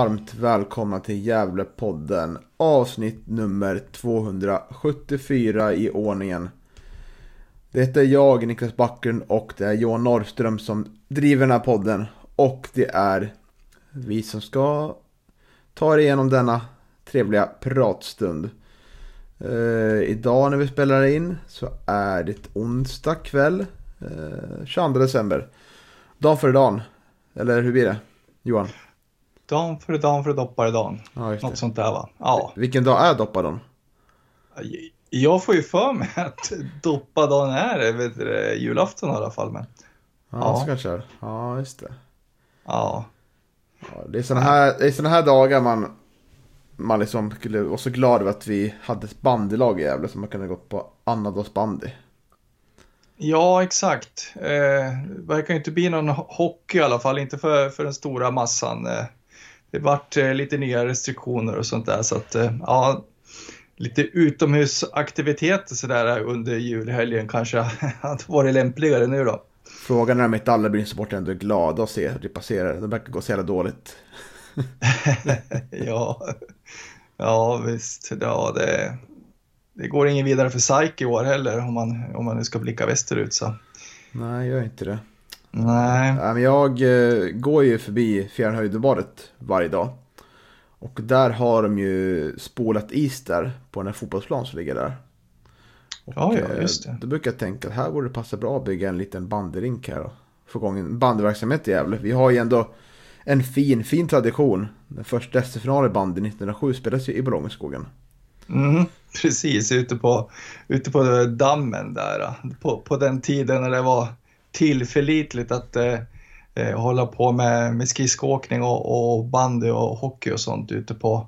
Varmt välkomna till Gävlepodden avsnitt nummer 274 i ordningen. Det är jag, Niklas Backlund och det är Johan Norrström som driver den här podden. Och det är vi som ska ta er igenom denna trevliga pratstund. Uh, idag när vi spelar in så är det onsdag kväll, eh, Uh, 22 december. Dagen före dagen. Eller hur blir det? Johan? Dan för dan för doppare dan. Ja. Något sånt där va? Ja. Vilken dag är doppadan? Jag får ju för mig att doppadan är vet du, julafton i alla fall. Men Ja, Ja. så kanske det är. Ja, just det. ja, Ja, det är sådana här, det är såna här dagar man, man liksom skulle vara så glad över att vi hade ett bandylag i Gävle som man kunde gått på annandags bandy. ja exakt. Eh, det verkar ju inte bli någon hockey i alla fall, inte för, för den stora massan. Eh, det vart eh, lite nya restriktioner och sånt där så att eh, ja, lite utomhusaktiviteter sådär under julhelgen kanske hade varit lämpligare nu då. Frågan är om inte alla Brynäs-supportrar ändå är glada att se hur det passerar. Det verkar gå så jävla dåligt. ja, ja visst. Ja, det, det går ingen vidare för SAIK i år heller om man, om man nu ska blicka västerut. Så. Nej, gör inte det. Nej, Ja, men jag eh, går ju förbi Fjärnhöjdebadet varje dag. Och där har de ju spolat is där på den här fotbollsplan som ligger där. Och, Ja, ja, eh, just det. Då brukar jag tänka att här borde det passa bra att bygga en liten bandyrink här och få igång en bandyverksamhet i Gävle. Vi har ju ändå en fin, fin tradition. Den första SM-finalen i bandy 1907 spelades ju i Bolongeskogen. mm, precis ute på, ute på dammen där. På, på den tiden när det var tillförlitligt att eh, eh, hålla på med, med skridskoåkning och, och bandy och hockey och sånt ute på,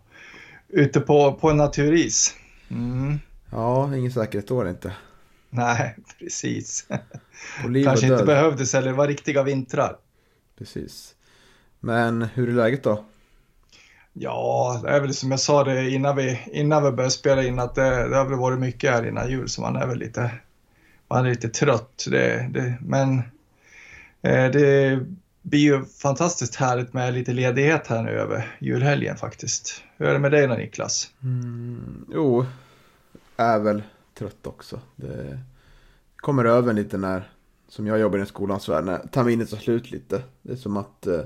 ute på, på en naturis. Mm. Ja, ingen säkerhet då är det inte. Nej, precis. Kanske inte behövdes eller det var riktiga vintrar. Precis. Men hur är läget då? Ja, det är väl som jag sa det innan vi, innan vi började spela in att det, det har väl varit mycket här innan jul så man är väl lite, man är lite trött. Det, det, men eh, det blir ju fantastiskt härligt med lite ledighet här nu över julhelgen faktiskt. Hur är det med dig då Niklas? Mm, jo, är väl trött också. Det kommer över lite när, som jag jobbar i skolans värld, när terminen tar slut lite. Det är som att eh,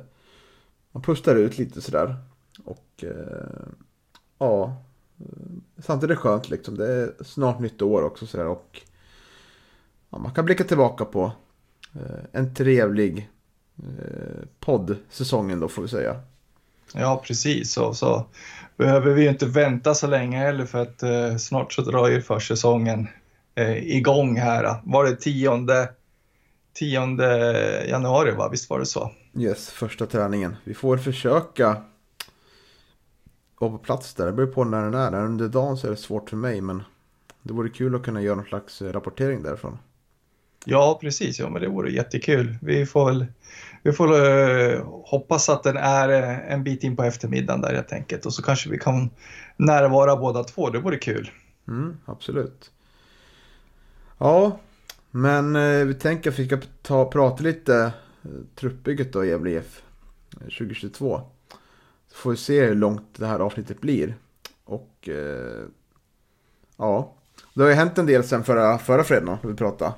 man pustar ut lite sådär. Och eh, ja, eh, samtidigt är det skönt liksom. Det är snart nytt år också sådär. Och ja, man kan blicka tillbaka på eh, en trevlig eh, poddsäsong ändå får vi säga. Ja, precis. Och så behöver vi ju inte vänta så länge heller för att eh, snart så drar ju försäsongen eh, igång här. Var det 10, 10 januari, va? Visst var det så? Yes, första träningen. Vi får försöka vara på plats där. Det beror på när den är. Under dagen så är det svårt för mig. Men det vore kul att kunna göra någon slags eh, rapportering därifrån. Ja, precis. Ja, men det vore jättekul. Vi får väl vi får uh, hoppas att den är uh, en bit in på eftermiddagen där helt enkelt och så kanske vi kan närvara båda två. Det vore kul. Mm, absolut. Ja, men uh, vi tänker att vi ska ta, prata lite truppbygget då i Gävle IF 2022. Så får vi se hur långt det här avsnittet blir. Och ja, det har ju hänt en del sen förra, förra fredagen när vi pratade.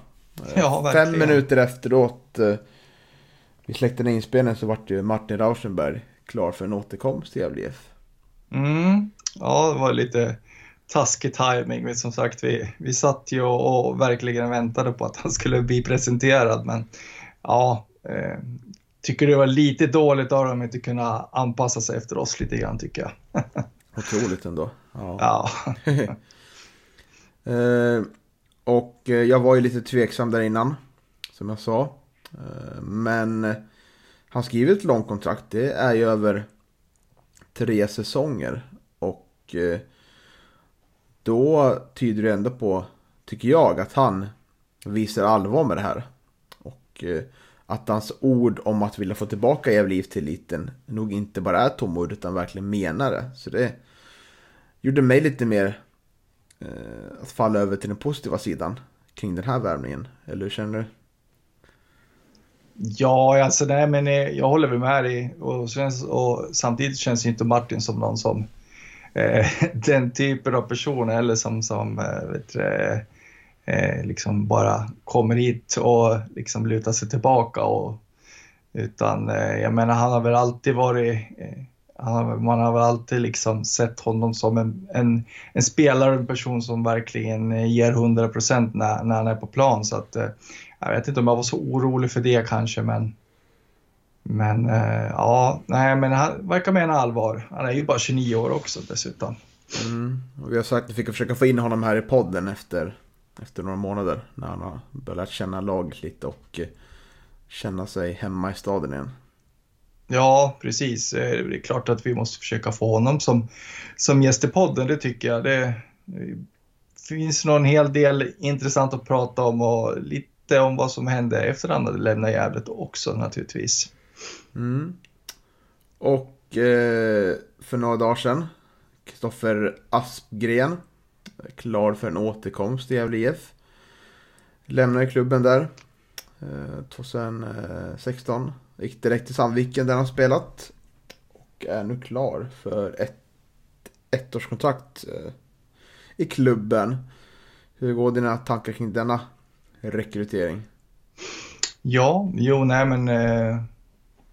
Eh, Ja, Fem minuter efteråt eh, vi släckte ner inspelningen så vart ju Martin Rauschenberg klar för en återkomst till Gävle. Mm. Ja, det var lite taskig timing. Men som sagt, vi, vi satt ju och, och verkligen väntade på att han skulle bli presenterad. Men ja, eh, tycker det var lite dåligt av dem att inte kunna anpassa sig efter oss lite grann tycker jag. Otroligt ändå. Ja. Eh, och eh, jag var ju lite tveksam där innan. Som jag sa. Eh, men eh, han skriver ett långt kontrakt. Det är ju över tre säsonger. Och då tyder det ändå på, tycker jag, att han visar allvar med det här. Och att hans ord om att vilja få tillbaka Gävle till eliten nog inte bara är tomord utan verkligen menar det. Så det gjorde mig lite mer eh, att falla över till den positiva sidan kring den här värvningen. Eller hur känner du? Ja, alltså nej, men eh, jag håller väl med dig och, och samtidigt känns inte Martin som någon som eh, den typen av person eller som, som eh, vet du, eh, eh, liksom bara kommer hit och liksom lutar sig tillbaka och utan eh, jag menar han har väl alltid varit eh, man har väl alltid liksom sett honom som en, en, en spelare, en person som verkligen eh, ger 100% när, när han är på plan. Så att, eh, jag vet inte om jag var så orolig för det kanske, men men eh, ja, nej, men han verkar mena allvar. Han är ju bara 29 år också dessutom. Mm. Och vi har sagt att vi fick försöka få in honom här i podden efter, efter några månader. När han har börjat känna laget lite och känna sig hemma i staden igen. Ja, precis. Eh, det är klart att vi måste försöka få honom som, som gäst i podden, det tycker jag. Det, finns nog en hel del intressant att prata om och lite om vad som hände efter att han hade lämnat Gävle också naturligtvis. Mm. Och eh, för några dagar sedan, Kristoffer Aspgren, klar för en återkomst i Gävle IF. Lämnade klubben där eh, 2016. Gick direkt till Sandviken där han spelat. Och är nu klar för ett ettårskontrakt eh, i klubben. Hur går dina tankar kring denna rekrytering? Ja, jo, nej men eh,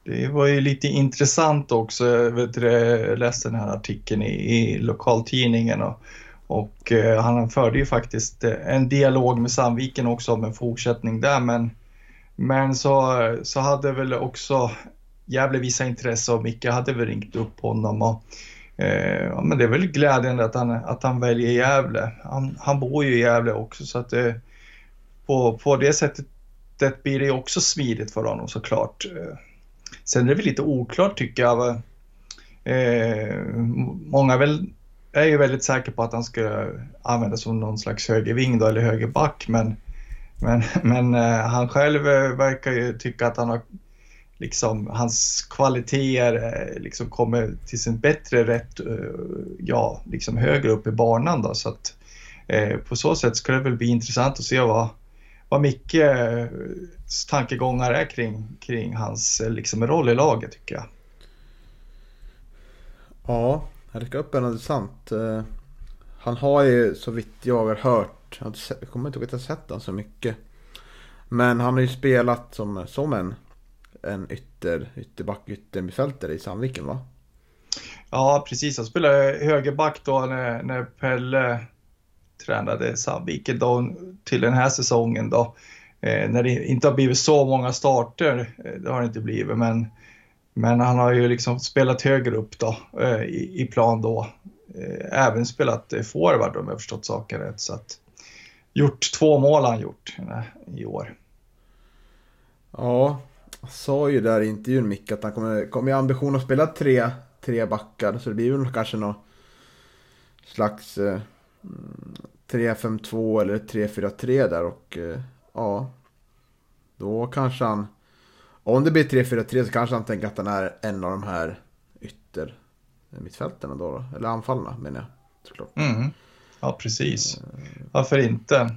det var ju lite intressant också. Jag, vet, jag läste den här artikeln i, i lokaltidningen och, och eh, han förde ju faktiskt eh, en dialog med Sandviken också om en fortsättning där men men så, så hade väl också Gävle visa intresse och Micke hade väl ringt upp honom och eh, men det är väl glädjande att han, att han väljer Gävle. Han, han bor ju i Gävle också så att eh, på, på det sättet det blir det också smidigt för honom såklart. Eh, sen är det väl lite oklart tycker jag. Eh, många väl, är ju väldigt säkra på att han ska användas som någon slags högerving då, eller högerback men men, men eh, han själv eh, verkar ju tycka att han har liksom hans kvaliteter eh, liksom kommer till sin bättre rätt, ja, liksom högre upp i banan då så att på så sätt ska det väl bli intressant att se vad, vad Mickes tankegångar är kring, kring hans liksom roll i laget tycker jag. Ja, det ska upp en intressant. Han har ju så vitt jag har hört jag kommer inte ihåg att jag sett honom så mycket. Men han har ju spelat som, som en, en ytter, ytterback, yttermittfältare i Sandviken va? Ja, precis. Han spelade högerback då när, när Pelle tränade Sandviken då, till den här säsongen då. Eh, när det inte har blivit så många starter, eh, det har det inte blivit, men, men han har ju liksom spelat högre upp då eh, i, i, plan då. Eh, även spelat forward om jag förstått saken rätt. Så att, gjort två mål han gjort i år. Ja, sa ju där i intervjun Micke att han kommer, kommer ha ambition att spela tre, tre backar. Så det blir väl kanske någon slags eh, 3-5-2 eller 3-4-3 där och eh, ja. Då kanske han, om det blir 3-4-3 så kanske han tänker att han är en av de här ytter mittfälten då, då. Eller anfallarna menar jag såklart. Mm. Ja, precis. Varför inte?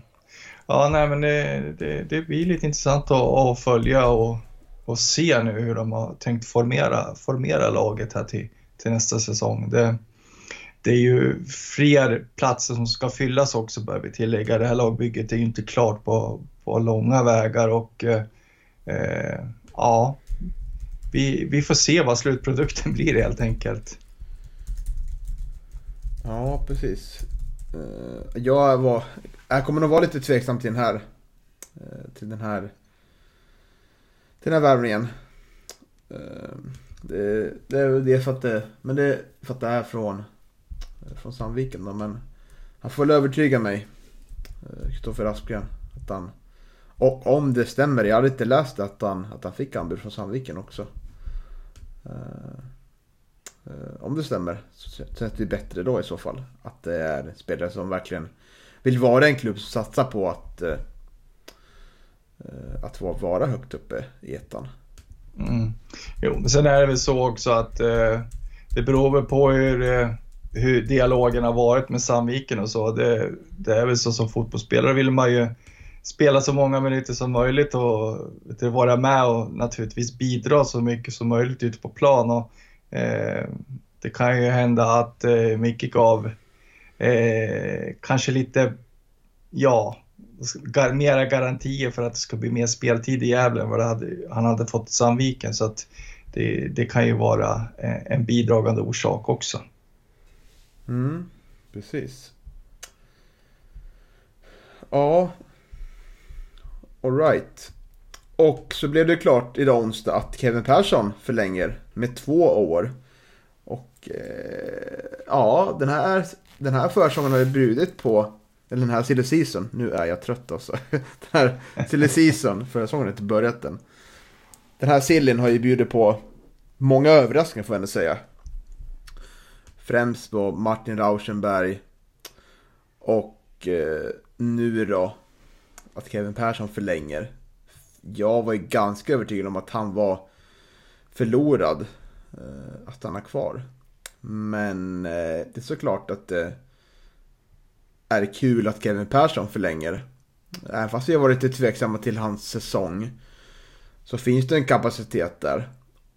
Ja, nej, men det, det, det blir lite intressant att, att följa och, och se nu hur de har tänkt formera, formera laget här till, till nästa säsong. Det, det är ju fler platser som ska fyllas också bör vi tillägga. Det här lagbygget är ju inte klart på, på långa vägar och eh, eh ja, vi, vi får se vad slutprodukten blir helt enkelt. Ja, precis. Eh, jag var, jag kommer nog vara lite tveksam till den här, eh, till den här, till den här värvningen. Eh, det, det är det för att det, men det för att det är från från Sandviken då, men han får väl övertyga mig, Kristoffer Aspgren, att han och om det stämmer, jag hade inte läst att han, att han fick anbud från Sandviken också. Eh, om det stämmer så känns det bättre då i så fall. Att det är spelare som verkligen vill vara en klubb som satsar på att, eh, eh, att vara högt uppe i ettan. Mm. Jo, men sen är det väl så också att det beror väl på hur, hur dialogen har varit med Sandviken och så. Det, det är väl så som fotbollsspelare vill man ju spela så många minuter som möjligt och du, vara med och naturligtvis bidra så mycket som möjligt ute på plan. Och, Eh, det kan ju hända att eh, Micke gav eh, kanske lite, ja, gar mera garantier för att det ska bli mer speltid i Gävle än vad hade, han hade fått i Sandviken. Så att det, det kan ju vara eh, en bidragande orsak också. Mm, precis. Ja, Alright. Och så blev det klart idag onsdag att Kevin Persson förlänger med två år. Och eh, ja, den här, den här försången har ju brudit på, eller den här silly season, nu är jag trött alltså. Den här silly season, förra säsongen har inte börjat den. Den här sillin har ju bjudit på många överraskningar får jag ändå säga. Främst på Martin Rauschenberg och eh, nu då att Kevin Persson förlänger. Jag var ju ganska övertygad om att han var förlorad eh, att stanna kvar. Men eh, det är såklart att eh, det är kul att Kevin Persson förlänger. Även fast vi har varit lite tveksamma till hans säsong så finns det en kapacitet där.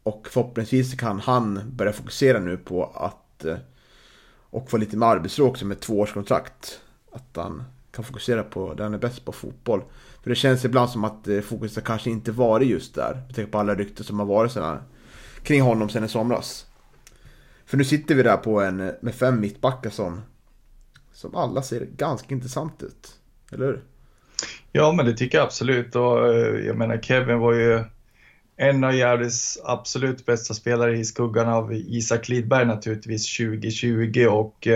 Och förhoppningsvis kan han börja fokusera nu på att eh, och få lite mer arbetsro också med tvåårskontrakt. Att han kan fokusera på det han är bäst på fotboll. För det känns ibland som att eh, fokuset kanske inte varit just där. Med tanke på alla rykten som har varit sådana, kring honom sen i somras. För nu sitter vi där på en eh, med fem mittbackar som, som alla ser ganska intressant ut. Eller hur? Ja, men det tycker jag absolut. Och eh, jag menar, Kevin var ju en av Gävles absolut bästa spelare i skuggan av Isak Lidberg naturligtvis 2020 och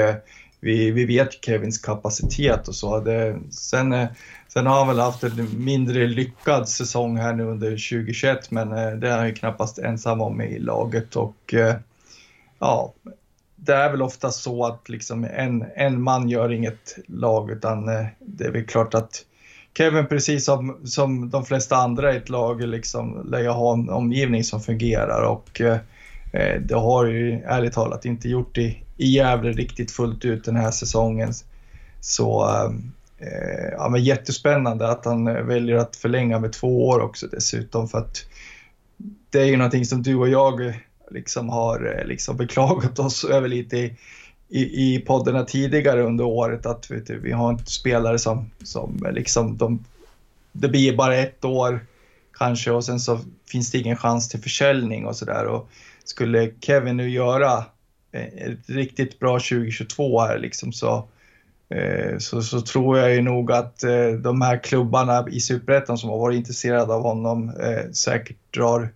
vi, vi vet Kevins kapacitet och så. Det, sen, eh, sen har han väl haft en mindre lyckad säsong här nu under 2021 men eh, det är han ju knappast ensam om i laget och eh, ja, det är väl ofta så att liksom en, en man gör inget lag utan eh, det är väl klart att Kevin, precis som, som de flesta andra i ett lag, liksom, lär ha en omgivning som fungerar och eh, det har ju ärligt talat inte gjort i, i Gävle riktigt fullt ut den här säsongen. Så eh, Eh, ja, men jättespännande att han eh, väljer att förlänga med två år också dessutom för att det är ju någonting som du och jag eh, liksom har liksom beklagat oss över lite i, i, i poddarna tidigare under året att vet du, vi har inte spelare som, som liksom de, det blir bara ett år kanske och sen så finns det ingen chans till försäljning och sådär. Skulle Kevin nu göra ett riktigt bra 2022 här liksom så, eh, Eh, så, så tror jag ju nog att eh, de här klubbarna i Superettan som har varit intresserade av honom eh, säkert drar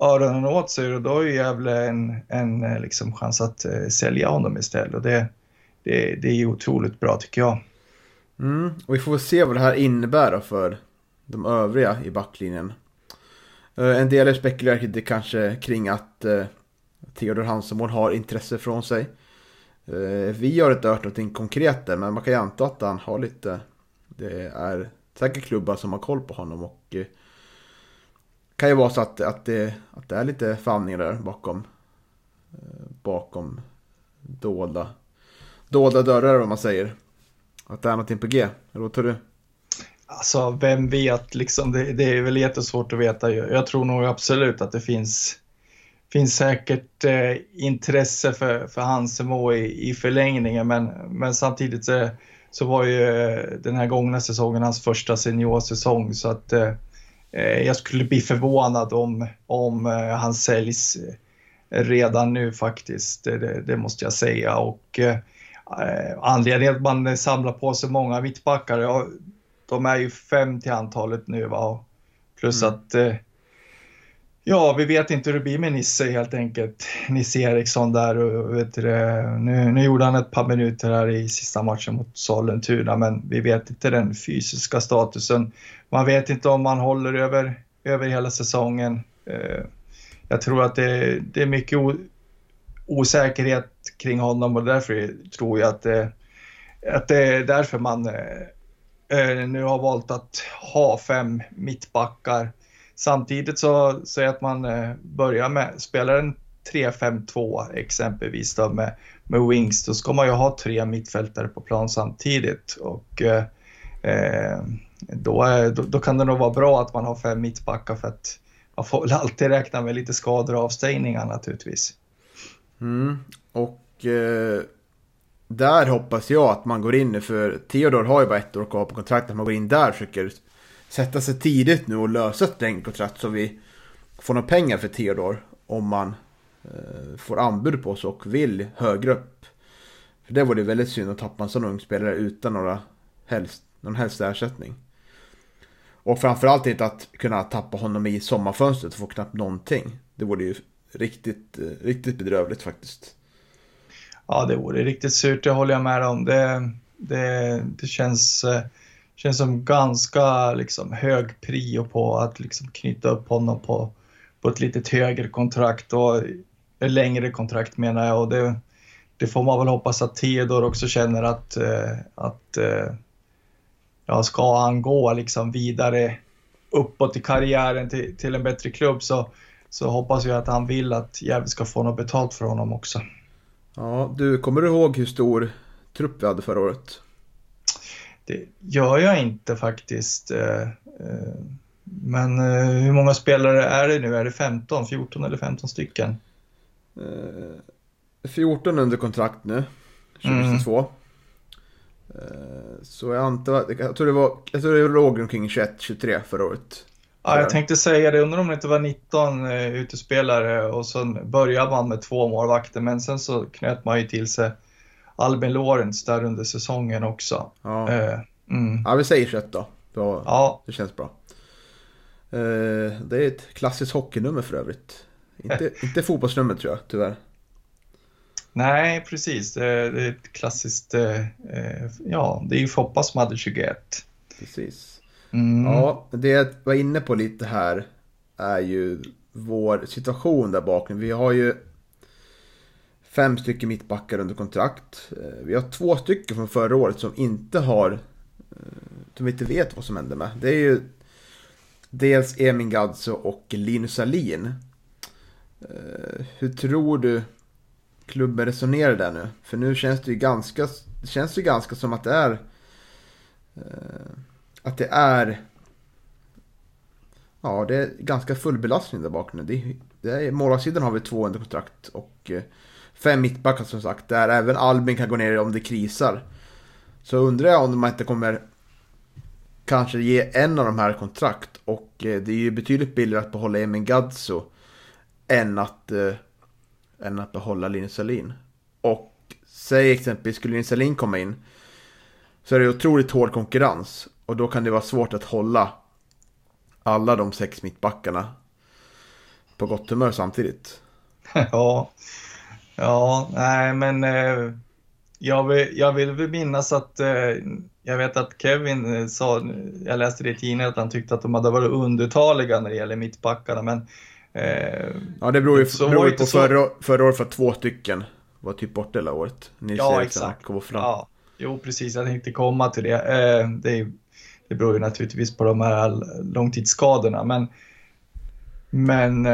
öronen åt sig och då är ju Gävle en, en liksom chans att sälja honom istället och det, det, det är ju otroligt bra tycker jag. Mm, och vi får väl se vad det här innebär för de övriga i backlinjen. En del spekulerar kanske kring att Theodor Hansemål har intresse från sig. Eh, vi har inte hört någonting konkret där, men man kan ju anta att han har lite... Det är säkert klubbar som har koll på honom och det kan ju vara så att, att, det, att det är lite famningar där bakom eh, bakom dolda, dolda dörrar om man säger. Att det är någonting på G, eller vad tror du? Alltså, vem vet liksom? Det, det, är väl jättesvårt att veta. Jag tror nog absolut att det finns finns säkert eh, intresse för, för Hansemo i, i förlängningen men, men samtidigt så, så var ju eh, den här gångna säsongen hans första seniorsäsong så att eh, eh, jag skulle bli förvånad om, om eh, han säljs redan nu faktiskt, det, det måste jag säga. Och eh, anledningen att man samlar på sig många mittbackar, ja, de är ju fem till antalet nu va? plus mm. att Ja, vi vet inte hur det blir med Nisse helt enkelt. Nisse Eriksson där och vet du, nu, nu gjorde han ett par minuter här i sista matchen mot Sollentuna men vi vet inte den fysiska statusen. Man vet inte om han håller över, över hela säsongen. Eh, jag tror att det, det är mycket o, osäkerhet kring honom och därför tror jag att det, att det är därför man eh, nu har valt att ha fem mittbackar Samtidigt så säger att man eh, börjar med, spelar en 3-5-2 exempelvis då med, med wings, då ska man ju ha tre mittfältare på plan samtidigt och eh, eh då, är, då, då, kan det nog vara bra att man har fem mittbackar för att man får väl alltid räkna med lite skador och avstängningar naturligtvis. Mm, och eh, där hoppas jag att man går in för Theodor har ju bara ett år kvar på kontraktet, att man går in där och försöker sätta sig tidigt nu och lösa ett längdkontrakt så vi får några pengar för Theodor om man eh, får anbud på oss och vill högre upp. För det vore väldigt synd att tappa en sån ung spelare utan några helst, någon helst ersättning. Och framförallt inte att kunna tappa honom i sommarfönstret och få knappt någonting. Det vore ju riktigt, eh, riktigt bedrövligt faktiskt. Ja, det vore riktigt surt, det håller jag med om. Det, det, det känns eh, känns som ganska liksom, hög prio på att liksom, knyta upp honom på, på ett lite högre kontrakt och ett längre kontrakt menar jag. Och det, det får man väl hoppas att Theodor också känner att, eh, att eh, ja, ska han gå liksom vidare uppåt i karriären till, till en bättre klubb så, så hoppas jag att han vill att Gävle ska få något betalt för honom också. Ja, du, kommer du ihåg hur stor trupp vi hade förra året? Det gör jag inte faktiskt. Eh, eh, men eh, hur många spelare är det nu? Är det 15, 14 eller 15 stycken? 14 under kontrakt nu, 2022. Mm. Så jag antar att, jag tror det var, jag tror det låg omkring 21-23 förra året. Ja, jag tänkte säga det, undrar om det inte var 19 utespelare och sen började man med två målvakter men sen så knöt man ju till sig Albin Lorentz där under säsongen också. Ja, eh, mm. ja vi säger 21 då. då. Ja. Det känns bra. Eh, det är ett klassiskt hockeynummer för övrigt. Inte, inte fotbollsnummer tror jag, tyvärr. Nej, precis. Det är ett klassiskt, eh, ja, det är ju Foppa som hade 21. Precis. Mm. Ja, det jag var inne på lite här är ju vår situation där bakom. Vi har ju fem stycken mittbackar under kontrakt. Eh, vi har två stycken från förra året som inte har, eh, som vi inte vet vad som hände med. Det är ju dels Emin Gadzo och Linus Alin. Eh, hur tror du klubben resonerar där nu? För nu känns det ju ganska, det känns ju ganska som att det är att det är Ja, det är ganska full belastning där bakom. Det, det är, målvaktssidan har vi två under kontrakt och fem mittbackar som sagt. Där även Albin kan gå ner om det krisar. Så undrar jag om man inte kommer kanske ge en av de här kontrakt. Och eh, det är ju betydligt billigare att behålla Emin Gadzo än att, eh, än att behålla Linus Salin. Och säg exempelvis skulle Linus Salin komma in så är det otroligt hård konkurrens. Och då kan det vara svårt att hålla alla de sex mittbackarna på gott humör samtidigt. Ja, Ja, nej men eh, jag, vill, jag vill minnas att eh, jag vet att Kevin eh, sa, jag läste det i tidningen, att han tyckte att de hade varit undertaliga när det gäller mittbackarna. Men, eh, ja, det beror ju, beror ju på så... förra, förra året för två stycken var typ borta hela året. Nils ja, exakt. Kom fram. Ja, jo, precis. Jag tänkte komma till det. Eh, det, det beror ju naturligtvis på de här långtidsskadorna. Men, men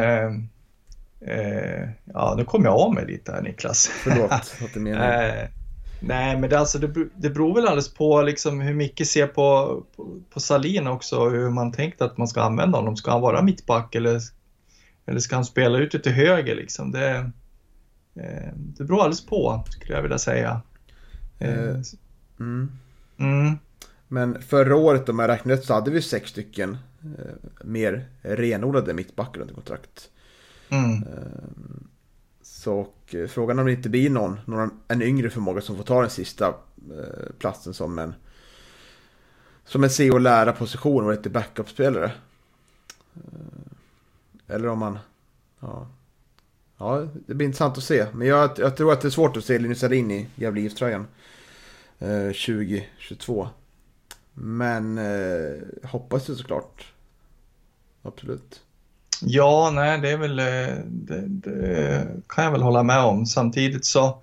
eh, ja, nu kom jag av mig lite här Niklas. Förlåt, att du eh, Nej, men det, alltså, det, det beror väl alldeles på liksom, hur Micke ser på, på, på Salin också, hur man tänkt att man ska använda honom. Ska han vara mittback eller, eller ska han spela ute till höger? Liksom? Det, eh, det beror alldeles på, skulle jag vilja säga. Eh, eh mm. Mm. Men förra året, om jag räknar rätt, så hade vi sex stycken eh, mer renodlade mittbackar under kontrakt. Mm. Så och, eh, frågan om det inte blir någon, någon, en yngre förmåga som får ta den sista eh, platsen som en som en se och lära position och lite backup-spelare. Eh, eller om man... Ja, ja det blir intressant att se. Men jag, jag tror att det är svårt att se Linus in i Gävle IF-tröjan. Eh, 2022. Men eh, hoppas det såklart. Absolut. Ja, nej, det är väl, eh, det, det, kan jag väl hålla med om. Samtidigt så,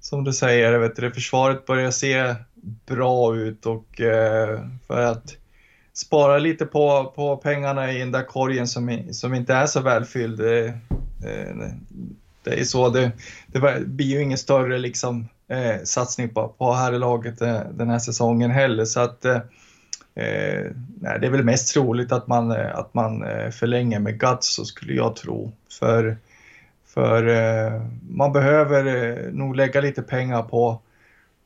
som du säger, vet du, försvaret börjar se bra ut och eh, för att spara lite på, på pengarna i den där korgen som, som inte är så välfylld. Det, det, är så, det, det blir ju ingen större liksom, satsning på, på herrlaget den här säsongen heller. Så att eh, nej, det är väl mest troligt att man, eh, att man eh, förlänger med Guts, så skulle jag tro. För, för eh, man behöver eh, nog lägga lite pengar på,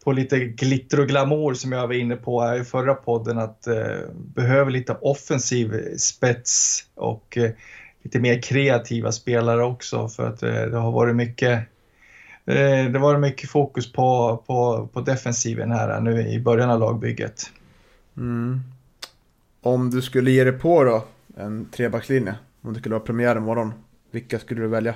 på lite glitter och glamour som jag var inne på här i förra podden. Att eh, behöver lite offensiv spets och eh, lite mer kreativa spelare också för att eh, det har varit mycket det var mycket fokus på, på, på defensiven här nu i början av lagbygget. Mm. Om du skulle ge dig på då en trebackslinje, om det skulle vara premiär imorgon, vilka skulle du välja?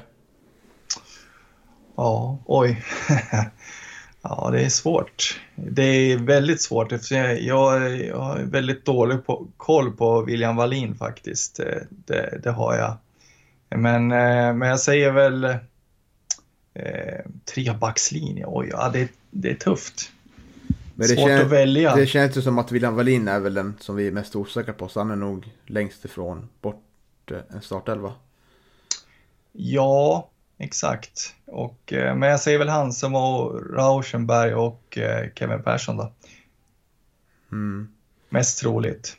Ja, oj. ja, det är svårt. Det är väldigt svårt eftersom jag, jag, jag har väldigt dålig på, koll på William Wallin faktiskt. Eh, det, det har jag. Men, eh, men jag säger väl eh, trebackslinje. Oj, ja, det, det är tufft. Men det Svårt känns, att välja. Det känns ju som att William Wallin är väl den som vi är mest osäkra på. Så han är nog längst ifrån bort eh, en startelva. Ja, exakt. Och, eh, men jag säger väl Hansem och Rauschenberg och eh, Kevin Persson då. Mm. Mest troligt.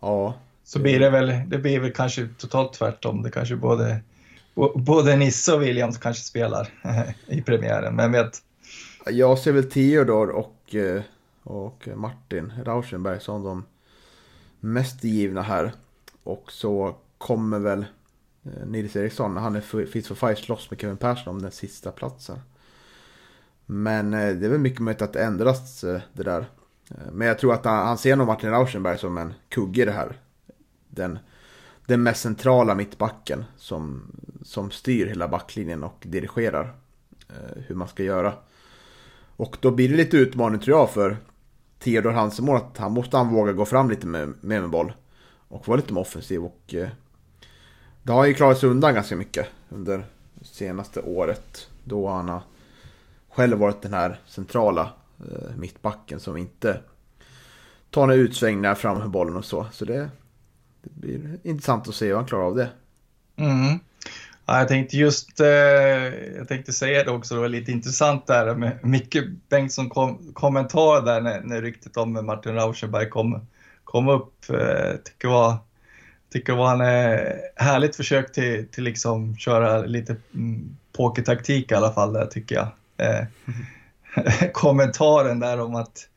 Ja. Så blir det väl, det blir väl kanske totalt tvärtom. Det kanske både, både Nisse och William kanske spelar i premiären, men vet. Jag ser väl Theodor och och, eh, och, Martin Rauschenberg som de mest givna här. Och så kommer väl eh, Nils Eriksson när han är fit for fight slåss med Kevin Persson om den sista platsen. Men eh, det är väl mycket möjligt att det ändras det där. Men jag tror att han, ser nog Martin Rauschenberg som en kugge i det här. Den, den mest centrala mittbacken som, som styr hela backlinjen och dirigerar hur man ska göra. Och då blir det lite utmaning tror jag för Theodor Hansemål att han måste han våga gå fram lite med, med en boll. Och vara lite mer offensiv och eh, det har ju klarat sig undan ganska mycket under senaste året. Då han har själv varit den här centrala eh, mittbacken som inte tar några utsvängningar fram med bollen och så. Så det, det blir intressant att se hur han klarar av det. Mm. Ja, jag tänkte just, eh, jag tänkte säga det också, det var lite intressant där med Micke Bengtsson kom, kommentar där när, när ryktet om Martin Rauschenberg kom, kom upp. Eh, tycker var, tycker var en eh, härligt försök till, till liksom köra lite mm, pokertaktik i alla fall där tycker jag. Eh, kommentaren där om att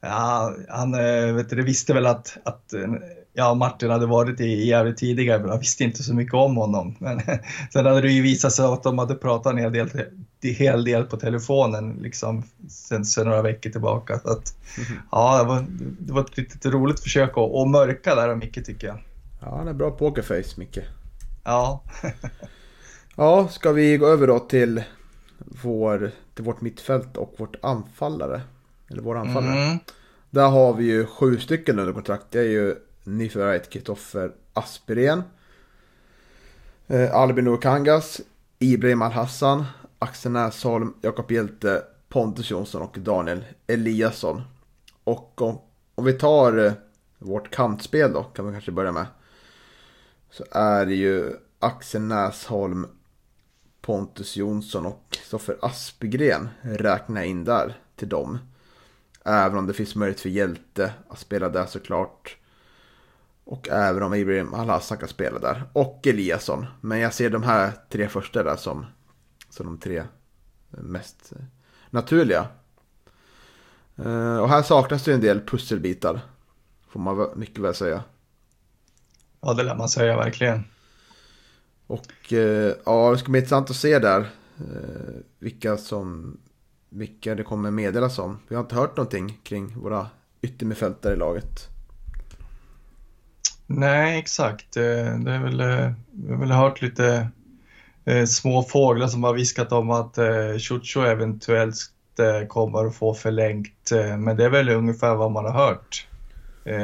ja, han eh, vet du, visste väl att, att eh, ja, Martin hade varit i Gävle tidigare, men jag visste inte så mycket om honom. Men sen hade det ju visat sig att de hade pratat en hel del, en hel del på telefonen liksom, sen, sen några veckor tillbaka. Så att, mm. ja, det var, det var ett riktigt roligt försök att, att mörka där av Micke tycker jag. Ja, han är bra pokerface, Micke. Ja. ja, ska vi gå över då till, vår, till vårt mittfält och vårt anfallare? Eller våra anfallare. Mm. Där har vi ju sju stycken under kontrakt. Det är ju nyförvärvet Kristoffer Aspirén. Eh, Albin Okangas, Ibrahim Al-Hassan, Axel Näsholm, Jakob Hjelte, Pontus Jonsson och Daniel Eliasson. Och om, om vi tar eh, vårt kantspel då, kan vi kanske börja med. Så är det ju Axel Näsholm, Pontus Jonsson och Kristoffer Aspegren räknar in där till dem. Även om det finns möjlighet för Hjälte att spela där såklart. Och även om Ibrahim Al-Hassan kan spela där. Och Eliasson. Men jag ser de här tre första där som, som de tre mest naturliga. Eh, och här saknas det en del pusselbitar. Får man mycket väl säga. Ja, det lär man säga verkligen. Och eh, ja, det ska bli intressant att se där. Eh, vilka som vilka det kommer meddelas om. Vi har inte hört någonting kring våra yttermittfältare i laget. Nej, exakt. Eh, det är väl, jag vi har väl hört lite eh, små fåglar som har viskat om att Chucho eventuellt kommer att få förlängt. Men det är väl ungefär vad man har hört.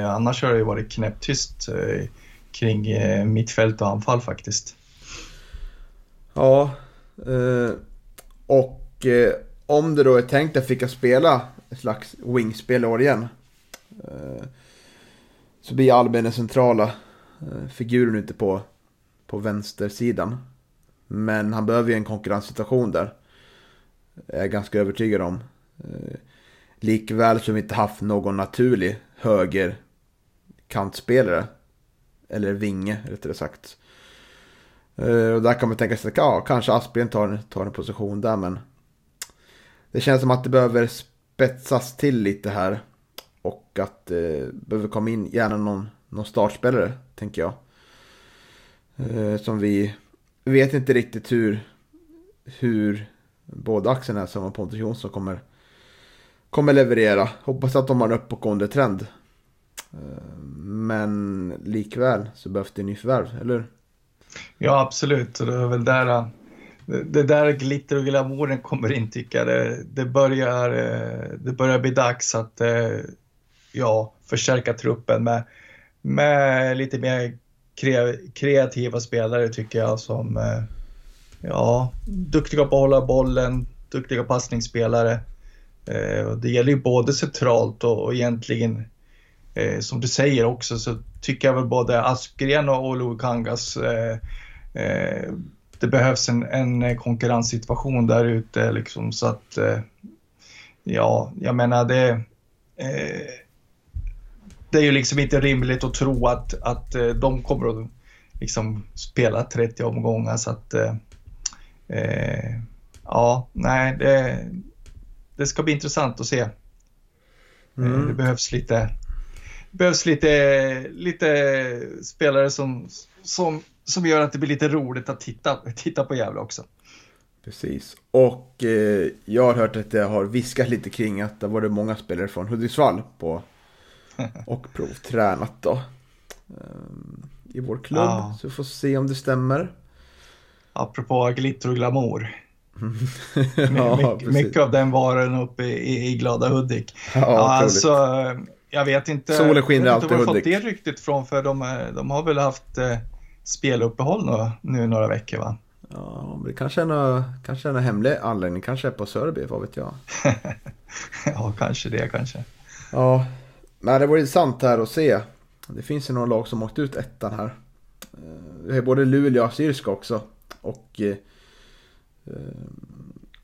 Annars har det ju varit knäpptyst kring mittfält och anfall faktiskt. Ja, och om det då är tänkt att fick spela ett slags wingspel i år igen. Så blir Albin den centrala eh, figuren ute på, på vänstersidan. Men han behöver ju en konkurrenssituation där. Jag är ganska övertygad om. Eh, likväl som vi inte haft någon naturlig höger kantspelare. Eller vinge rättare sagt. Eh, och där kan man tänka sig att ja, kanske Aspgren tar, tar en position där men det känns som att det behöver spetsas till lite här. Att det eh, behöver komma in gärna någon, någon startspelare, tänker jag. Eh, som vi vet inte riktigt hur, hur både Axel Näsholm och Pontus Jonsson kommer, kommer leverera. Hoppas att de har en uppåtgående trend. Eh, men likväl så behövs det nyförvärv, eller hur? Ja, absolut. Det är väl där det där glitter och glamouren kommer in tycker jag. Det, det, börjar, eh, det börjar bli dags att eh, ja, förstärka truppen med, med lite mer kreativa spelare tycker jag som eh, ja, duktiga på att hålla bollen, duktiga passningsspelare. Eh, det gäller ju både centralt och, och egentligen eh, som du säger också så tycker jag väl både Aspgren och Olokangas eh, eh, det behövs en, en konkurrenssituation där ute liksom så att eh, ja, jag menar det eh, det är ju liksom inte rimligt att tro att, att eh, de kommer att liksom spela 30 omgångar så att ja, nej, det, det ska bli intressant att se. Mm. Det behövs lite behövs lite, lite spelare som, som, som gör att det blir lite roligt att titta, titta på Gävle också. Precis. Och eh, jag har hört att det har viskat lite kring att det var det många spelare från Hudiksvall på och provtränat då. Eh, I vår klubb. Ja. Så vi får se om det stämmer. Apropå glitter och glamour. ja, My, mycket av den varan uppe i, i glada Hudik. Ja, alltså, jag vet inte. Solen skiner alltid i Hudik. fått det ryktet från för de, de har väl haft eh, speluppehåll nu, nu några veckor va? Ja, det kanske är någon, kanske är någon hemlig anledning. Kanske är på Sörby, vad vet jag. ja, kanske det kanske. Ja, men det vore intressant här att se. Det finns ju några lag som åkt ut ettan här. Det är både Luleå och Assyriska också. Och eh, eh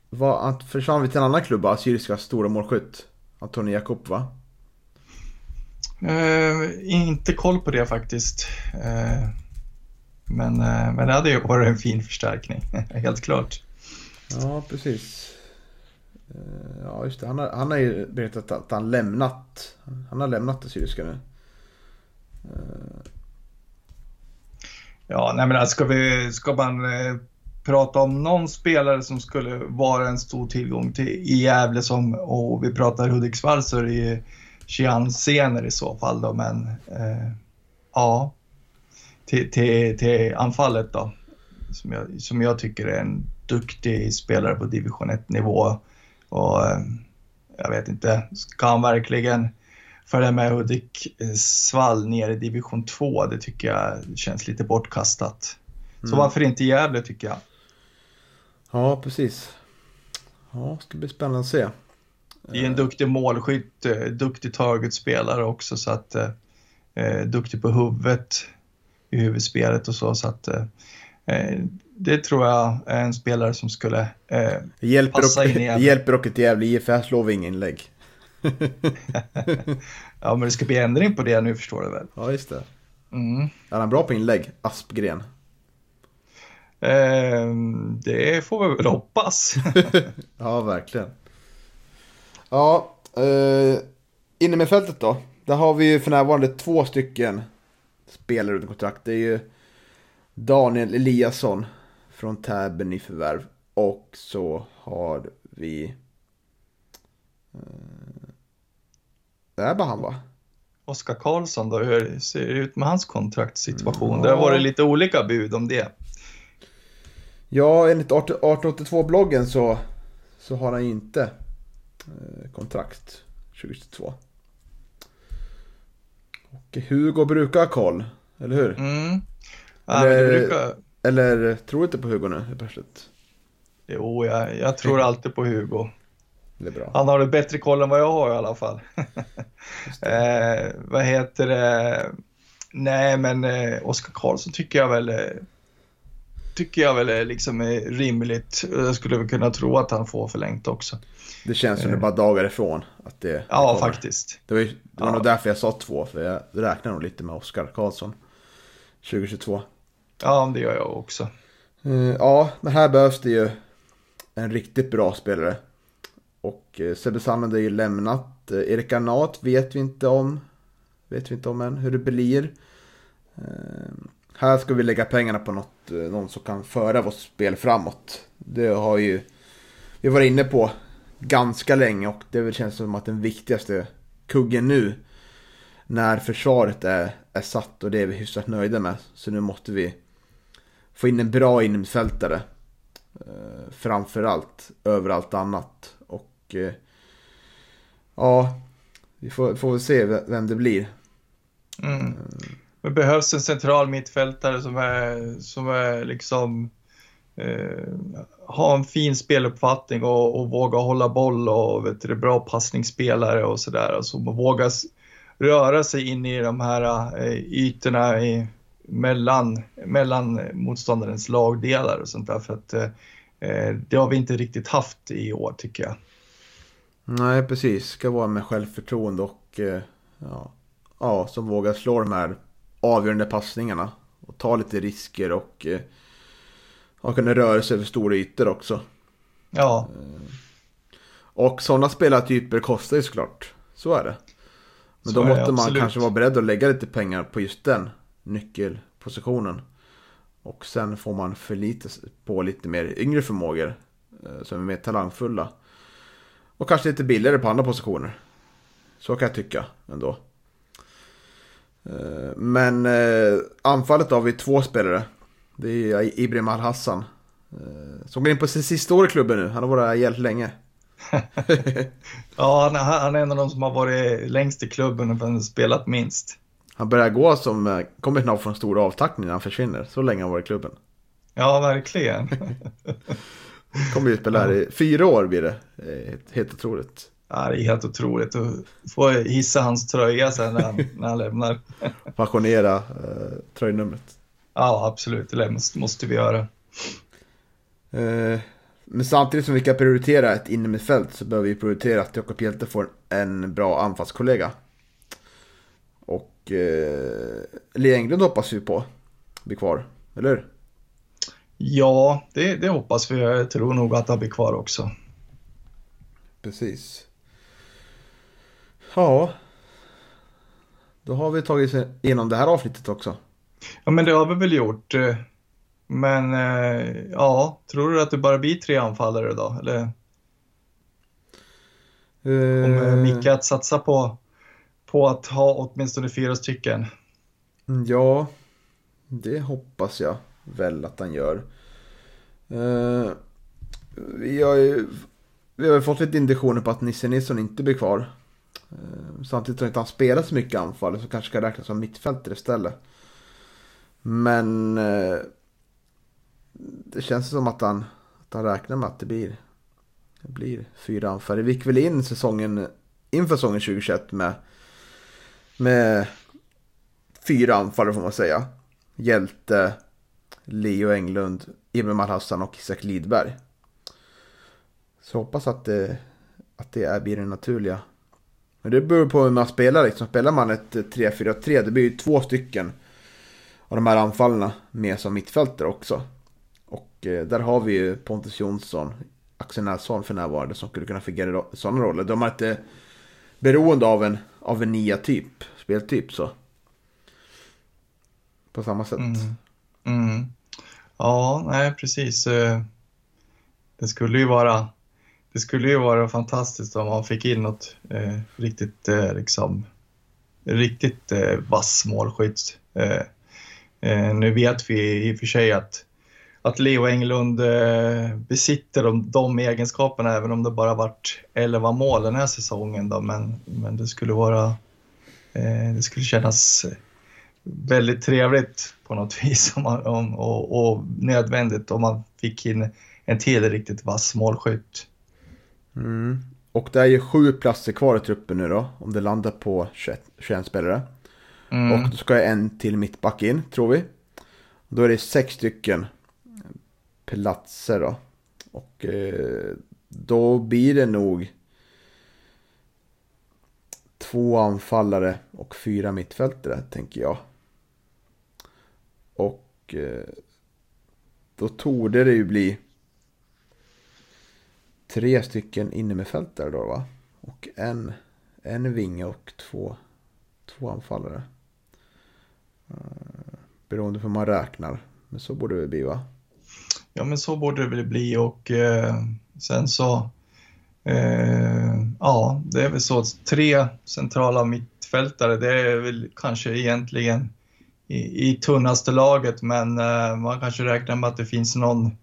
var, försvann vi till en annan klubb, Assyriska stora målskytt. Antoni Jakob va? Uh, inte koll på det faktiskt. Uh, men, uh, men det hade ju varit en fin förstärkning, helt klart. Ja, precis. Eh, ja, just det. Han har, han har ju berättat att han lämnat. Han har lämnat det syriska nu. Eh. Ja, nej men alltså, ska, vi, ska man eh, prata om någon spelare som skulle vara en stor tillgång till i Gävle som, och vi pratar Hudiksvall så är det ju Chian Sener i så fall då, men eh, ja, till, till, till anfallet då, som jag, som jag tycker är en duktig spelare på division 1-nivå. Och eh, jag vet inte, ska han verkligen följa med Hudik-Svall ner i division 2? Det tycker jag känns lite bortkastat. Så mm. varför inte Gävle tycker jag? Ja, precis. Ja, ska bli spännande att se. Det är en duktig målskytt, eh, duktig targetspelare också så att eh, eh, duktig på huvudet i huvudspelet och så så att eh, eh det tror jag är en spelare som skulle eh, hjälper passa och, in i Hjälper och ett Gävle IF, här slår vi inga inlägg. ja men det ska bli ändring på det nu förstår du väl. Ja just det. Mm. Är han bra på inlägg? Aspgren? Eh, det får vi väl hoppas. ja verkligen. Ja, eh, inne med fältet då. Där har vi ju för närvarande två stycken spelare under kontrakt. Det är ju Daniel Eliasson från Täby i förvärv. Och så har vi... Eh, det är bara han va? Oskar Karlsson då, hur ser det ut med hans kontraktssituation? Mm, Det har ja. varit lite olika bud om det. Ja, enligt 1882-bloggen så, så har han ju inte eh, kontrakt 2022. Och Hugo brukar ha koll, eller hur? Mm. Ja, det Eller- brukar... Eller tror du inte på Hugo nu plötsligt? Jo, jag, jag tror alltid på Hugo. Det är bra. Han har det bättre koll än vad jag har i alla fall. eh, vad heter det? Nej, men eh, Oskar Karlsson tycker jag väl eh, tycker jag väl är liksom är rimligt. Jag skulle väl kunna tro att han får förlängt också. Det känns som det är bara dagar ifrån att det, det Ja, kommer. faktiskt. Det var, ju, det var Ja. nog därför jag sa två, för jag räknar nog lite med Oskar Karlsson 2022. Ja, det gör jag också. Eh, ja, men här behövs det ju en riktigt bra spelare. Och eh, Sebbe Sandlund är ju lämnat. Eh, Erik Arnat vet vi inte om. Vet vi inte om än hur det blir. Eh, här ska vi lägga pengarna på något, någon som kan föra vårt spel framåt. Det har ju vi varit inne på ganska länge och det väl känns som att den viktigaste kuggen nu när försvaret är, är satt och det är vi hyfsat nöjda med. Så nu måste vi få in en bra innermittfältare. Eh, framförallt, över allt annat. Och eh, ja, vi får, får väl se vem det blir. Mm. Det behövs en central mittfältare som är, som är liksom eh, har en fin speluppfattning och, och vågar hålla boll och vet du, bra passningsspelare och sådär. Alltså våga s- röra sig in i de här eh, ytorna i, mellan, mellan motståndarens lagdelar och sånt där. För att eh, eh, det har vi inte riktigt haft i år tycker jag. Nej, precis. Ska vara med självförtroende och eh, ja, ja, som vågar slå de här avgörande passningarna. Och ta lite risker och eh, ja, kunna röra sig över stora ytor också. Ja, Och sådana spelartyper kostar ju såklart. Så är det. Men Så då måste man absolut. kanske vara beredd att lägga lite pengar på just den nyckelpositionen. Och sen får man förlita sig på lite mer yngre förmågor. Eh, som är mer talangfulla. Och kanske lite billigare på andra positioner. Så kan jag tycka ändå. Eh, men eh, anfallet har vi två spelare. Det är Ibrahim Al-Hassan. Som går in på sin sista år i klubben nu. Han har varit här hjälpt länge. ja han är en av de som har varit längst i klubben och spelat minst. Han börjar gå som, eh, kommer knappt från stor avtackning när han försvinner. Så länge han varit i klubben. Ja, verkligen. Kommer ju spela här i fyra år blir det. Eh, Helt, otroligt. Ja, det är helt otroligt att få hissa hans tröja sen när han, när han lämnar. Pensionera eh, tröjnumret. Ja, absolut. Det måste, måste vi göra. Eh, men samtidigt som vi kan prioritera ett innermittfält så behöver vi prioritera att Jakob Hjelte får en bra anfallskollega. Eh, Lee Englund hoppas vi på blir kvar, eller hur? Ja, det, det hoppas vi. Jag tror nog att han blir kvar också. Precis. Ja. Då har vi tagit oss igenom det här avsnittet också. Ja, men det har vi väl gjort. eh, Men eh, ja, tror du att det bara blir tre anfallare då? Eller kommer Eh, Micke att satsa på, på att ha åtminstone fyra stycken? Mm, ja, det hoppas jag väl att han gör. Eh, vi har ju vi har ju fått lite indikationer på att Nisse Nilsson inte blir kvar. Eh, samtidigt har inte han spelat så mycket anfall så kanske ska räknas som mittfältare istället. Men eh, det känns som att han, att han räknar med att det blir, det blir fyra anfallare. Vi gick väl in säsongen inför säsongen 2021 med, med fyra anfallare får man säga. Hjälte, Leo Englund, Ibrahim Malhassan och Isak Lidberg. Så hoppas att det, att det är, blir det naturliga. Men det beror på hur man spelar liksom. Spelar man ett eh, 3-4-3 det blir ju två stycken av de här anfallarna med som mittfältare också. Och eh, där har vi ju Pontus Jonsson, Axel Nilsson för närvarande som skulle kunna fungera i sådana roller. De är inte beroende av en, av en nia typ, speltyp så. På samma sätt. Mm. Mm. Ja, nej precis. Eh, det skulle ju vara det skulle ju vara fantastiskt om man fick in något eh, riktigt eh, liksom riktigt eh, vass målskytt. Eh, eh, nu vet vi i och för sig att, att Leo Englund eh, besitter de, de egenskaperna även om det bara varit 11 mål den här säsongen. Då, men, men det skulle vara det skulle kännas väldigt trevligt på något vis om man, om, och, och nödvändigt om man fick in en till riktigt vass målskytt. Mm. Och det är ju sju platser kvar i truppen nu då, om det landar på 21, 21 spelare. Mm. Och då ska jag en till mittback in, tror vi. Då är det sex stycken platser då. Och eh, då blir det nog två anfallare och fyra mittfältare, tänker jag. Och eh, då torde det ju bli tre stycken innermittfältare då va? Och en, en vinge och två, två anfallare. Eh, beroende på hur man räknar. Men så borde det bli va? Ja men så borde det väl bli och eh, sen så Eh, ja det är väl så att tre centrala mittfältare det är väl kanske egentligen i, i tunnaste laget men eh, man kanske räknar med att det finns någon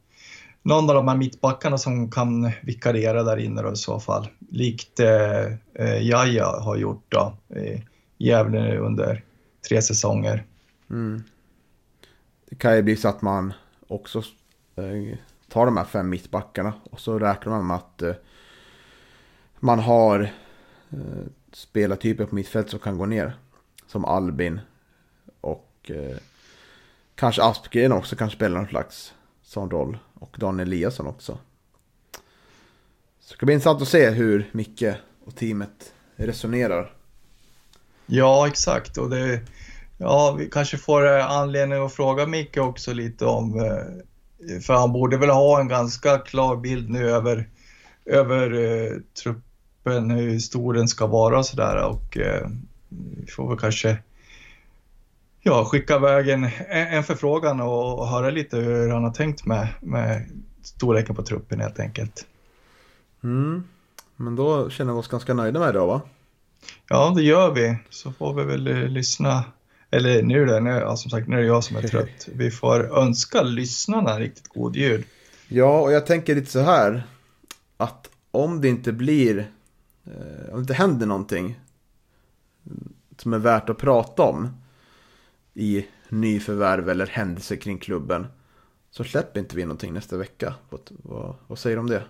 någon av de här mittbackarna som kan vikariera där inne då i så fall. Likt eh, eh Jaja har gjort då i Gävle under tre säsonger. Mm. Det kan ju bli så att man också eh, tar de här fem mittbackarna och så räknar man med att eh, man har eh, spelartyper på mittfält som kan gå ner. Som Albin och eh, kanske Aspgren också kan spela någon slags sån roll. Och Dan Eliasson också. Så det ska bli intressant att se hur Micke och teamet resonerar. Ja, exakt. Och det, ja, vi kanske får eh, anledning att fråga Micke också lite om, eh, för han borde väl ha en ganska klar bild nu över, över eh, truppen, hur stor den ska vara och sådär. Och eh, vi får väl kanske ja, skicka iväg en, en förfrågan och höra lite hur han har tänkt med, med storleken på truppen helt enkelt. Mm. Men då känner vi oss ganska nöjda med det då va? Ja, det gör vi. Så får vi väl eh, lyssna. Eller nu det, nu, ja, som sagt, nu är det jag som är trött. Vi får önska lyssnarna riktigt god jul. Ja, och jag tänker lite så här. Att om det inte blir, eh, om det händer någonting som är värt att prata om i nyförvärv eller händelser kring klubben. Så släpper inte vi någonting nästa vecka. Vad, vad, säger du om det?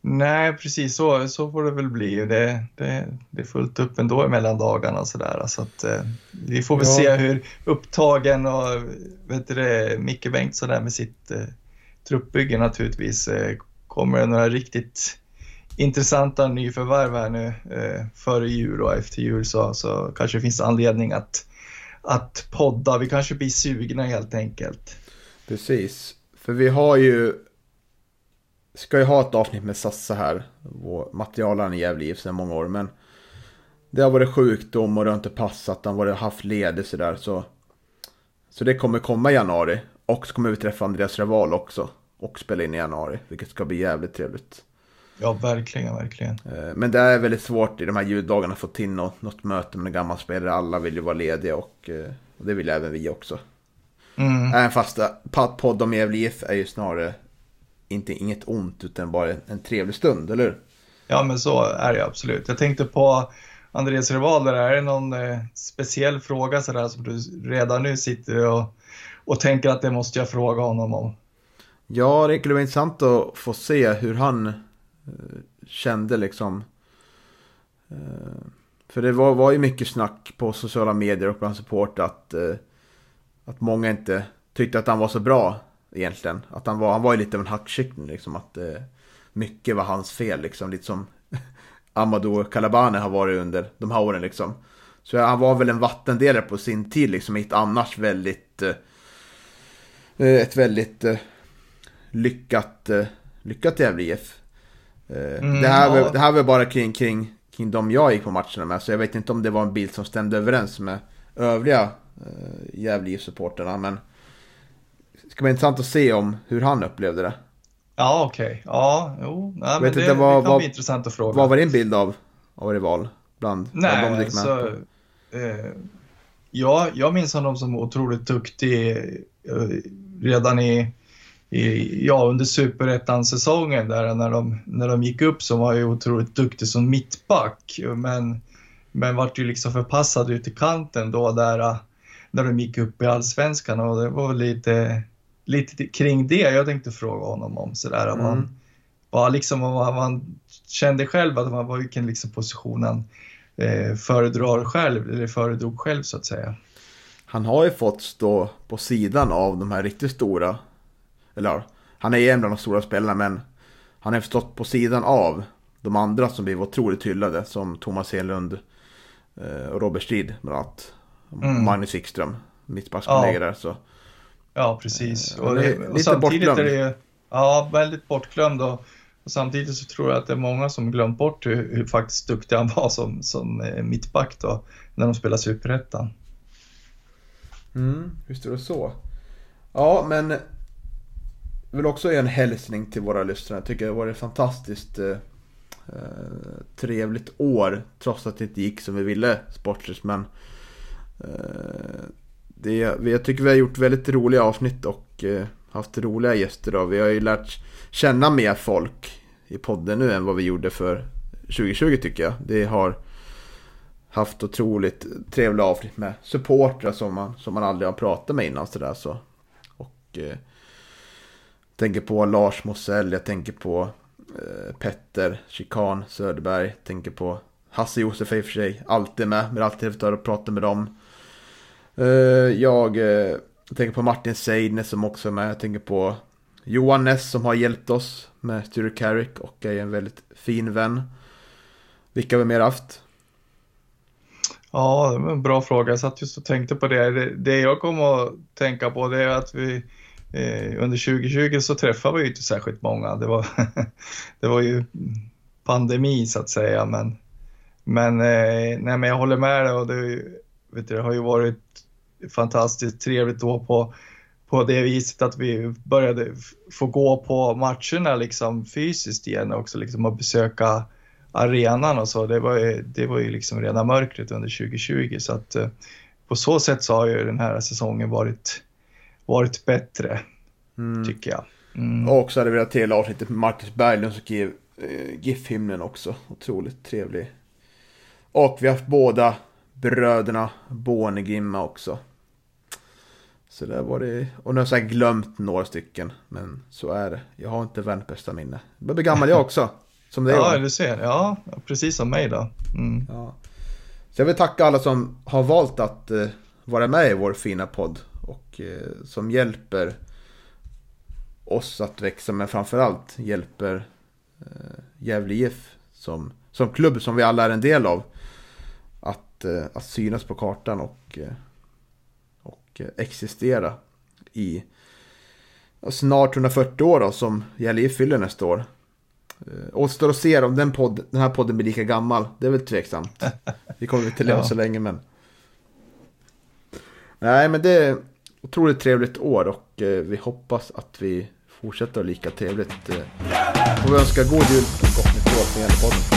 Nej, precis så, så får det väl bli. Det, det, det är fullt upp ändå mellan dagarna och sådär. Så att, eh, vi får väl ja. se hur upptagen och vet du Micke Bengtsson där med sitt eh, truppbygge naturligtvis. Eh, kommer det några riktigt intressanta nyförvärv här nu eh, före jul och efter jul så, så kanske det finns anledning att att podda. Vi kanske blir sugna helt enkelt. Precis. För vi har ju... Ska ju ha ett avsnitt med Sassa här. Vår materialaren i Gävle sedan många år. Men det har varit sjukdom och det har inte passat. Han har haft ledigt sådär. Så, så det kommer komma i januari. Och så kommer vi träffa Andreas Reval också. Och spela in i januari. Vilket ska bli jävligt trevligt. Ja, verkligen, verkligen. Eh, men det är väldigt svårt i de här juldagarna att få till något, något möte med en gammal spelare. Alla vill ju vara lediga och, eh, och det vill även vi också. Mm. Även fast podd om Gävle IF är ju snarare inte inget ont utan bara en trevlig stund, eller hur? Ja, men så är det absolut. Jag tänkte på Andreas Rival, är det någon eh, speciell fråga sådär som du redan nu sitter och, och tänker att det måste jag fråga honom om? Ja, det skulle vara intressant att få se hur han Eh, Eh, kände liksom. Eh, för det var, var ju mycket snack på sociala medier och bland support att, eh, att många inte tyckte att han var så bra egentligen. Att han var, han var ju lite av en hackkyckling liksom. Att mycket var hans fel liksom. Lite som Amadou Kalabane har varit under de här åren liksom. Så han var väl en vattendelare på sin tid liksom. I ett annars väldigt... Ett väldigt lyckat, lyckat Gävle IF. Eh, mm, det, här ja. var, det här var bara kring, kring, kring de jag gick på matcherna med. Så jag vet inte om det var en bild som stämde överens med övriga uh, Gävle-supporterna. Men det ska vara intressant att se om hur han upplevde det. Ja, okej. Okay. Ja, jo. Nej, men det, vad, det kan vad, bli intressant att fråga. Vad var din bild av, av Rival? Bland, Nej, bland de så, eh, ja, jag minns honom som otroligt duktig eh, redan i, i ja, under superettan-säsongen där när de, när de gick upp så var ju otroligt duktig som mittback. Men, men vart ju liksom förpassad ut i kanten då där eh, när de gick upp i allsvenskan och det var lite, lite kring det jag tänkte fråga honom om sådär. Mm. Man, vad liksom, vad man kände själv att man, vilken liksom position han eh, föredrar själv, eller föredrog själv så att säga. Han har ju fått stå på sidan av de här riktigt stora, eller han är ju en av de stora spelarna men han har stått på sidan av de andra som blev otroligt hyllade som Thomas Hedlund eh, och Robert Strid bland annat. Mm. Magnus Wikström, mittbackskollega ja. där. Så. Ja, precis. Eh, och, det, och samtidigt bortglömd. är det ja, väldigt bortglömd. Och, och, samtidigt så tror jag att det är många som glömt bort hur, hur faktiskt duktig han var som, som eh, mittback då, när de spelade Superettan. Mm, visst är det så. Ja, men vill också ge en hälsning till våra lyssnare. Jag tycker det har varit ett fantastiskt eh, eh, trevligt år. Trots att det inte gick som vi ville sportsligt. Men eh, det, jag tycker vi har gjort väldigt roliga avsnitt och eh, haft roliga gäster. Då. Vi har ju lärt känna mer folk i podden nu än vad vi gjorde för 2020 tycker jag. Det har haft otroligt trevliga avsnitt med supportrar som man, som man aldrig har pratat med innan. Så där, så. Och eh, tänker på Lars Mosell, jag tänker på eh, Petter Chikan Söderberg, tänker på Hasse Josef i och för sig, alltid med, men alltid trevligt att prata med dem. Eh, jag, eh, tänker på Martin Seidner som också är med, jag tänker på Johan Ness som har hjälpt oss med Sture Carrick och är en väldigt fin vän. Vilka har vi mer haft? Ja, det var en bra fråga. Jag satt just och tänkte på det. Det, det jag kommer att tänka på det är att vi Eh, under 2020 så träffade vi ju inte särskilt många. Det var, det var ju pandemi så att säga. Men, men, eh, nej, men jag håller med dig och det, vet du, det har ju varit fantastiskt trevligt då på, på det viset att vi började få gå på matcherna liksom fysiskt igen också liksom och besöka arenan och så, det var ju, det var ju liksom rena mörkret under 2020 så att eh, på så sätt så har ju den här säsongen varit, varit bättre, mm. tycker jag. Mm. Och också hade vi velat till avsnittet med Marcus Berglund som skrev eh, GIF-hymnen också. Otroligt trevlig. Och vi har haft båda bröderna Bornegrimma också. Så där var det. Och nu har jag glömt några stycken. Men så är det. Jag har inte världens bästa minne. Jag börjar bli gammal jag också. Som det ja, är. du ser. Ja, precis som mig då. Mm. Ja. Så jag vill tacka alla som har valt att uh, vara med i vår fina podd. Och uh, som hjälper oss att växa. Men framförallt hjälper uh, Gävle IF som, som klubb som vi alla är en del av. Att, uh, att synas på kartan och, och existera i snart 140 år då, som Gävle IF fyller nästa år. Eh, återstår att se om den, podd, den här podden blir lika gammal. Det är väl tveksamt. Vi kommer inte leva ja. så länge men. Nej men det otroligt trevligt år och eh, vi hoppas att vi fortsätter lika trevligt. Eh. Och får vi önska god jul och gott nytt år från podden.